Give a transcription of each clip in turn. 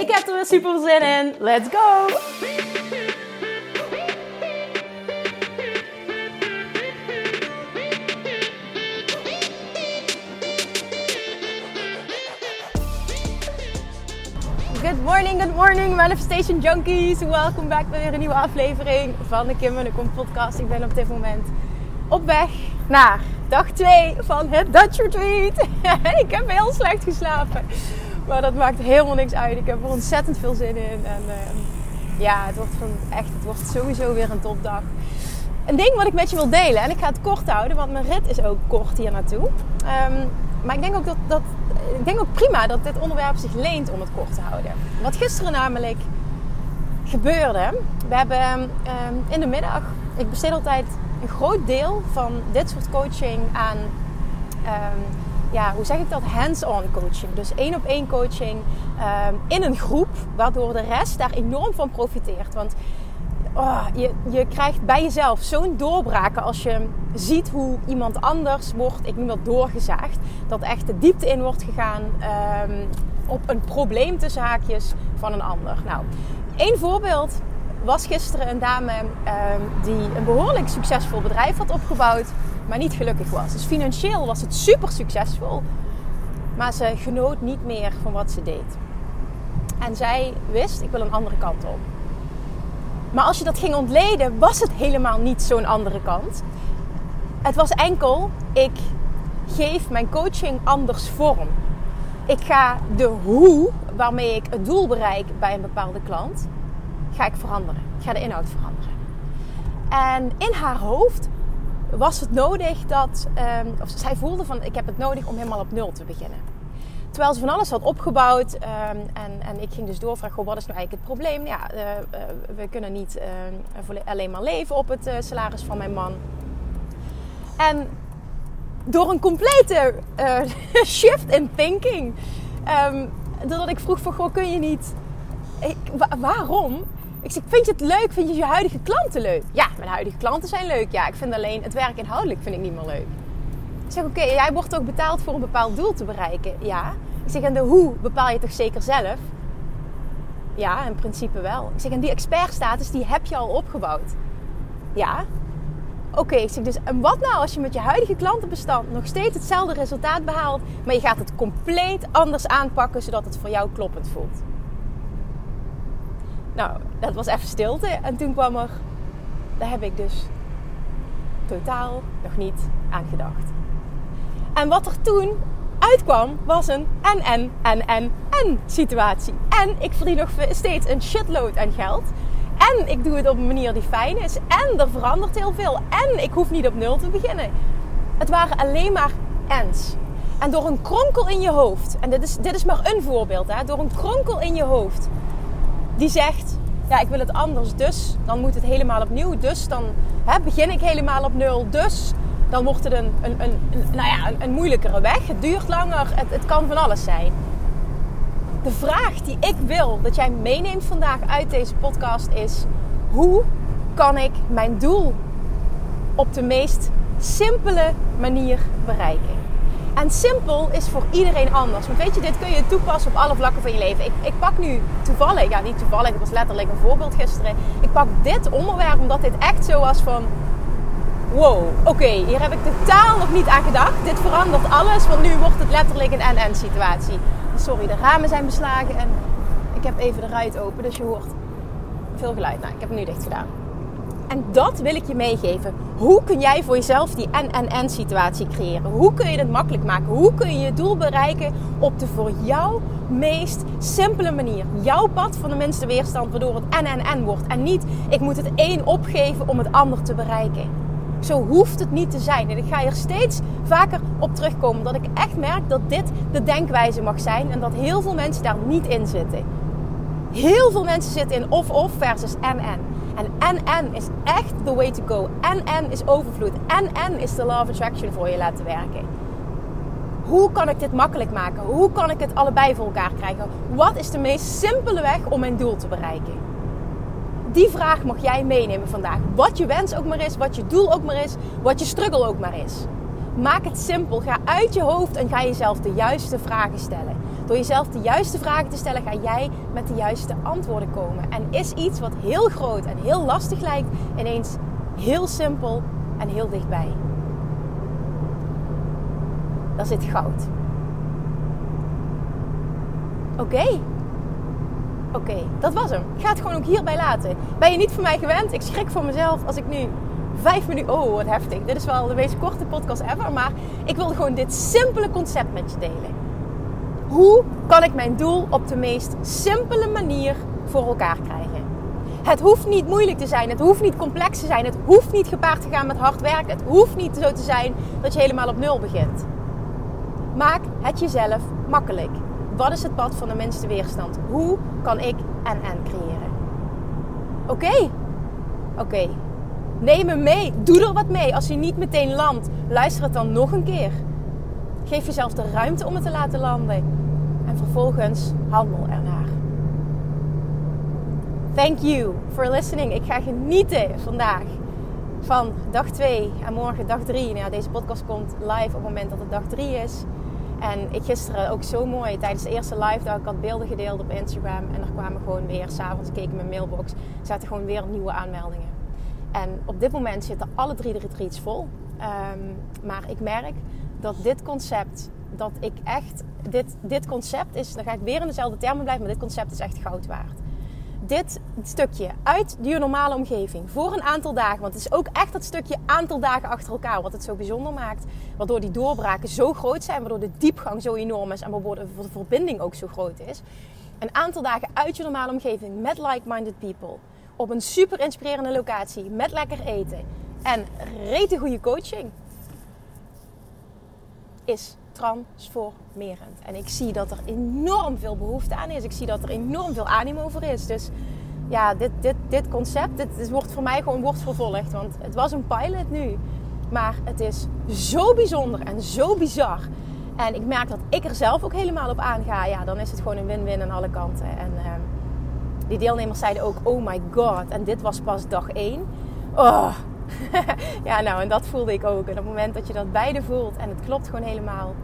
Ik heb er weer super zin in. Let's go! Good morning, good morning, Manifestation Junkies. Welkom back bij weer een nieuwe aflevering van de Kim en de Kom podcast. Ik ben op dit moment op weg naar dag 2 van het Dutch Retreat. ik heb heel slecht geslapen. Maar dat maakt helemaal niks uit. Ik heb er ontzettend veel zin in. En uh, ja, het wordt, van, echt, het wordt sowieso weer een topdag. Een ding wat ik met je wil delen, en ik ga het kort houden, want mijn rit is ook kort hier naartoe. Um, maar ik denk ook dat, dat ik denk ook prima dat dit onderwerp zich leent om het kort te houden. Wat gisteren namelijk gebeurde, we hebben um, in de middag, ik besteed altijd een groot deel van dit soort coaching aan ja, hoe zeg ik dat? Hands-on coaching. Dus één op één coaching um, in een groep, waardoor de rest daar enorm van profiteert. Want oh, je, je krijgt bij jezelf zo'n doorbraken als je ziet hoe iemand anders wordt, ik noem dat doorgezaagd, dat echt de diepte in wordt gegaan um, op een probleem tussen haakjes van een ander. Nou, één voorbeeld was gisteren een dame um, die een behoorlijk succesvol bedrijf had opgebouwd maar niet gelukkig was. Dus financieel was het super succesvol, maar ze genoot niet meer van wat ze deed. En zij wist, ik wil een andere kant op. Maar als je dat ging ontleden, was het helemaal niet zo'n andere kant. Het was enkel, ik geef mijn coaching anders vorm. Ik ga de hoe waarmee ik het doel bereik bij een bepaalde klant, ga ik veranderen. Ik ga de inhoud veranderen. En in haar hoofd was het nodig dat, um, of zij voelde van ik heb het nodig om helemaal op nul te beginnen. Terwijl ze van alles had opgebouwd um, en, en ik ging dus doorvragen, wat is nou eigenlijk het probleem? Ja, uh, uh, we kunnen niet uh, alleen maar leven op het salaris van mijn man. En door een complete shift in thinking, doordat ik vroeg van, goh, kun je niet, waarom ik zeg, vind je het leuk? Vind je je huidige klanten leuk? Ja, mijn huidige klanten zijn leuk. Ja, ik vind alleen het werk inhoudelijk vind ik niet meer leuk. Ik zeg, oké, jij wordt ook betaald voor een bepaald doel te bereiken. Ja. Ik zeg, en de hoe bepaal je toch zeker zelf? Ja, in principe wel. Ik zeg, en die expertstatus, die heb je al opgebouwd. Ja. Oké, ik zeg dus, en wat nou als je met je huidige klantenbestand nog steeds hetzelfde resultaat behaalt, maar je gaat het compleet anders aanpakken, zodat het voor jou kloppend voelt? Nou, dat was even stilte. En toen kwam er, daar heb ik dus totaal nog niet aan gedacht. En wat er toen uitkwam, was een en, en, en, en, en situatie. En ik verdien nog steeds een shitload aan geld. En ik doe het op een manier die fijn is. En er verandert heel veel. En ik hoef niet op nul te beginnen. Het waren alleen maar ens. En door een kronkel in je hoofd, en dit is, dit is maar een voorbeeld, hè, door een kronkel in je hoofd, die zegt: Ja, ik wil het anders, dus dan moet het helemaal opnieuw. Dus dan hè, begin ik helemaal op nul. Dus dan wordt het een, een, een, een nou ja, een, moeilijkere weg. Het duurt langer, het, het kan van alles zijn. De vraag die ik wil dat jij meeneemt vandaag uit deze podcast is: hoe kan ik mijn doel op de meest simpele manier bereiken? En simpel is voor iedereen anders. Want weet je, dit kun je toepassen op alle vlakken van je leven. Ik, ik pak nu toevallig, ja niet toevallig, het was letterlijk een voorbeeld gisteren. Ik pak dit onderwerp omdat dit echt zo was van... Wow, oké, hier heb ik totaal nog niet aan gedacht. Dit verandert alles, want nu wordt het letterlijk een en-en situatie. Sorry, de ramen zijn beslagen en ik heb even de ruit open, dus je hoort veel geluid. Nou, ik heb hem nu dicht gedaan. En dat wil ik je meegeven. Hoe kun jij voor jezelf die en-en-en situatie creëren? Hoe kun je het makkelijk maken? Hoe kun je je doel bereiken op de voor jou meest simpele manier? Jouw pad van de minste weerstand, waardoor het en-en-en wordt. En niet, ik moet het één opgeven om het ander te bereiken. Zo hoeft het niet te zijn. En ik ga hier steeds vaker op terugkomen. Dat ik echt merk dat dit de denkwijze mag zijn. En dat heel veel mensen daar niet in zitten. Heel veel mensen zitten in of-of versus en-en. En en-en is echt the way to go. En-en is overvloed. En-en is de law of attraction voor je laten werken. Hoe kan ik dit makkelijk maken? Hoe kan ik het allebei voor elkaar krijgen? Wat is de meest simpele weg om mijn doel te bereiken? Die vraag mag jij meenemen vandaag. Wat je wens ook maar is, wat je doel ook maar is, wat je struggle ook maar is. Maak het simpel. Ga uit je hoofd en ga jezelf de juiste vragen stellen. Door jezelf de juiste vragen te stellen, ga jij met de juiste antwoorden komen. En is iets wat heel groot en heel lastig lijkt, ineens heel simpel en heel dichtbij. Daar zit goud. Oké. Oké, dat was hem. Ga het gewoon ook hierbij laten. Ben je niet van mij gewend? Ik schrik voor mezelf als ik nu vijf minuten. Oh, wat heftig. Dit is wel de meest korte podcast ever. Maar ik wilde gewoon dit simpele concept met je delen. Hoe kan ik mijn doel op de meest simpele manier voor elkaar krijgen? Het hoeft niet moeilijk te zijn. Het hoeft niet complex te zijn. Het hoeft niet gepaard te gaan met hard werken. Het hoeft niet zo te zijn dat je helemaal op nul begint. Maak het jezelf makkelijk. Wat is het pad van de minste weerstand? Hoe kan ik en en creëren? Oké, oké. Neem hem mee. Doe er wat mee. Als je niet meteen landt, luister het dan nog een keer. Geef jezelf de ruimte om het te laten landen. En vervolgens handel ernaar. Thank you for listening. Ik ga genieten vandaag van dag 2 en morgen dag 3. Nou, deze podcast komt live op het moment dat het dag 3 is. En ik gisteren ook zo mooi tijdens de eerste live dag. Ik had beelden gedeeld op Instagram. En er kwamen gewoon weer, s'avonds keek ik mijn mailbox. zaten gewoon weer nieuwe aanmeldingen. En op dit moment zitten alle drie de retreats vol. Ehm, maar ik merk dat dit concept, dat ik echt, dit, dit concept is, dan ga ik weer in dezelfde termen blijven, maar dit concept is echt goud waard. Dit stukje uit je normale omgeving voor een aantal dagen, want het is ook echt dat stukje aantal dagen achter elkaar wat het zo bijzonder maakt, waardoor die doorbraken zo groot zijn, waardoor de diepgang zo enorm is en waardoor de verbinding ook zo groot is. Een aantal dagen uit je normale omgeving met like-minded people op een super inspirerende locatie met lekker eten en rete goede coaching is transformerend. En ik zie dat er enorm veel behoefte aan is. Ik zie dat er enorm veel animo voor is. Dus ja, dit, dit, dit concept, dit, wordt voor mij gewoon wordt vervolgd. Want het was een pilot nu. Maar het is zo bijzonder en zo bizar. En ik merk dat ik er zelf ook helemaal op aanga. Ja, dan is het gewoon een win-win aan alle kanten. En ehm, die deelnemers zeiden ook, oh my god. En dit was pas dag 1. Oh. ja, nou, en dat voelde ik ook. En op het moment dat je dat beide voelt en het klopt gewoon helemaal,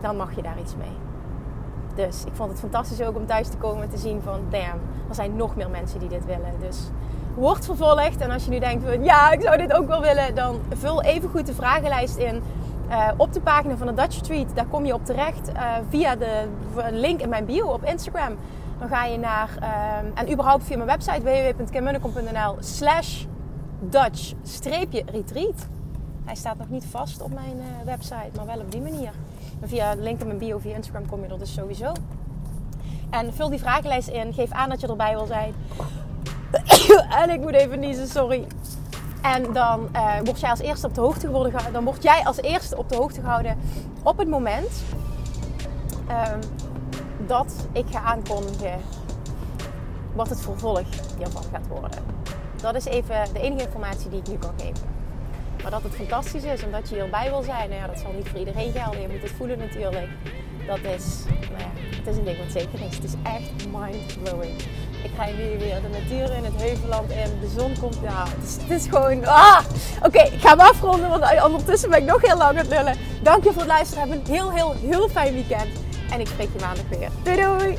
dan mag je daar iets mee. Dus ik vond het fantastisch ook om thuis te komen en te zien van, damn, er zijn nog meer mensen die dit willen. Dus wordt vervolgd. En als je nu denkt van, ja, ik zou dit ook wel willen, dan vul even goed de vragenlijst in. Uh, op de pagina van de Dutch Street, daar kom je op terecht uh, via de link in mijn bio op Instagram. Dan ga je naar, um, en überhaupt via mijn website www.kimmunnekom.nl slash Dutch-retreat. Hij staat nog niet vast op mijn uh, website, maar wel op die manier. Via de link in mijn bio via Instagram kom je er dus sowieso. En vul die vragenlijst in. Geef aan dat je erbij wil zijn. en ik moet even niezen, sorry. En dan uh, word jij als eerste op de hoogte geworden, dan word jij als eerste op de hoogte gehouden op het moment um, dat ik ga aankondigen wat het vervolg hiervan gaat worden. Dat is even de enige informatie die ik nu kan geven. Maar dat het fantastisch is en dat je hierbij wil zijn, nou ja, dat zal niet voor iedereen gelden. Je moet het voelen natuurlijk. Dat is, nou ja, het is een ding wat zeker is. Het is echt mind-blowing. Ik ga nu weer de natuur in, het heuvelland in, de zon komt. Ja, het is, het is gewoon. Ah! Oké, ik ga hem afronden, want ondertussen ben ik nog heel lang aan het lullen. Dank je voor het luisteren. Heb een heel, heel, heel fijn weekend. En ik spreek je maandag weer. Doei doei!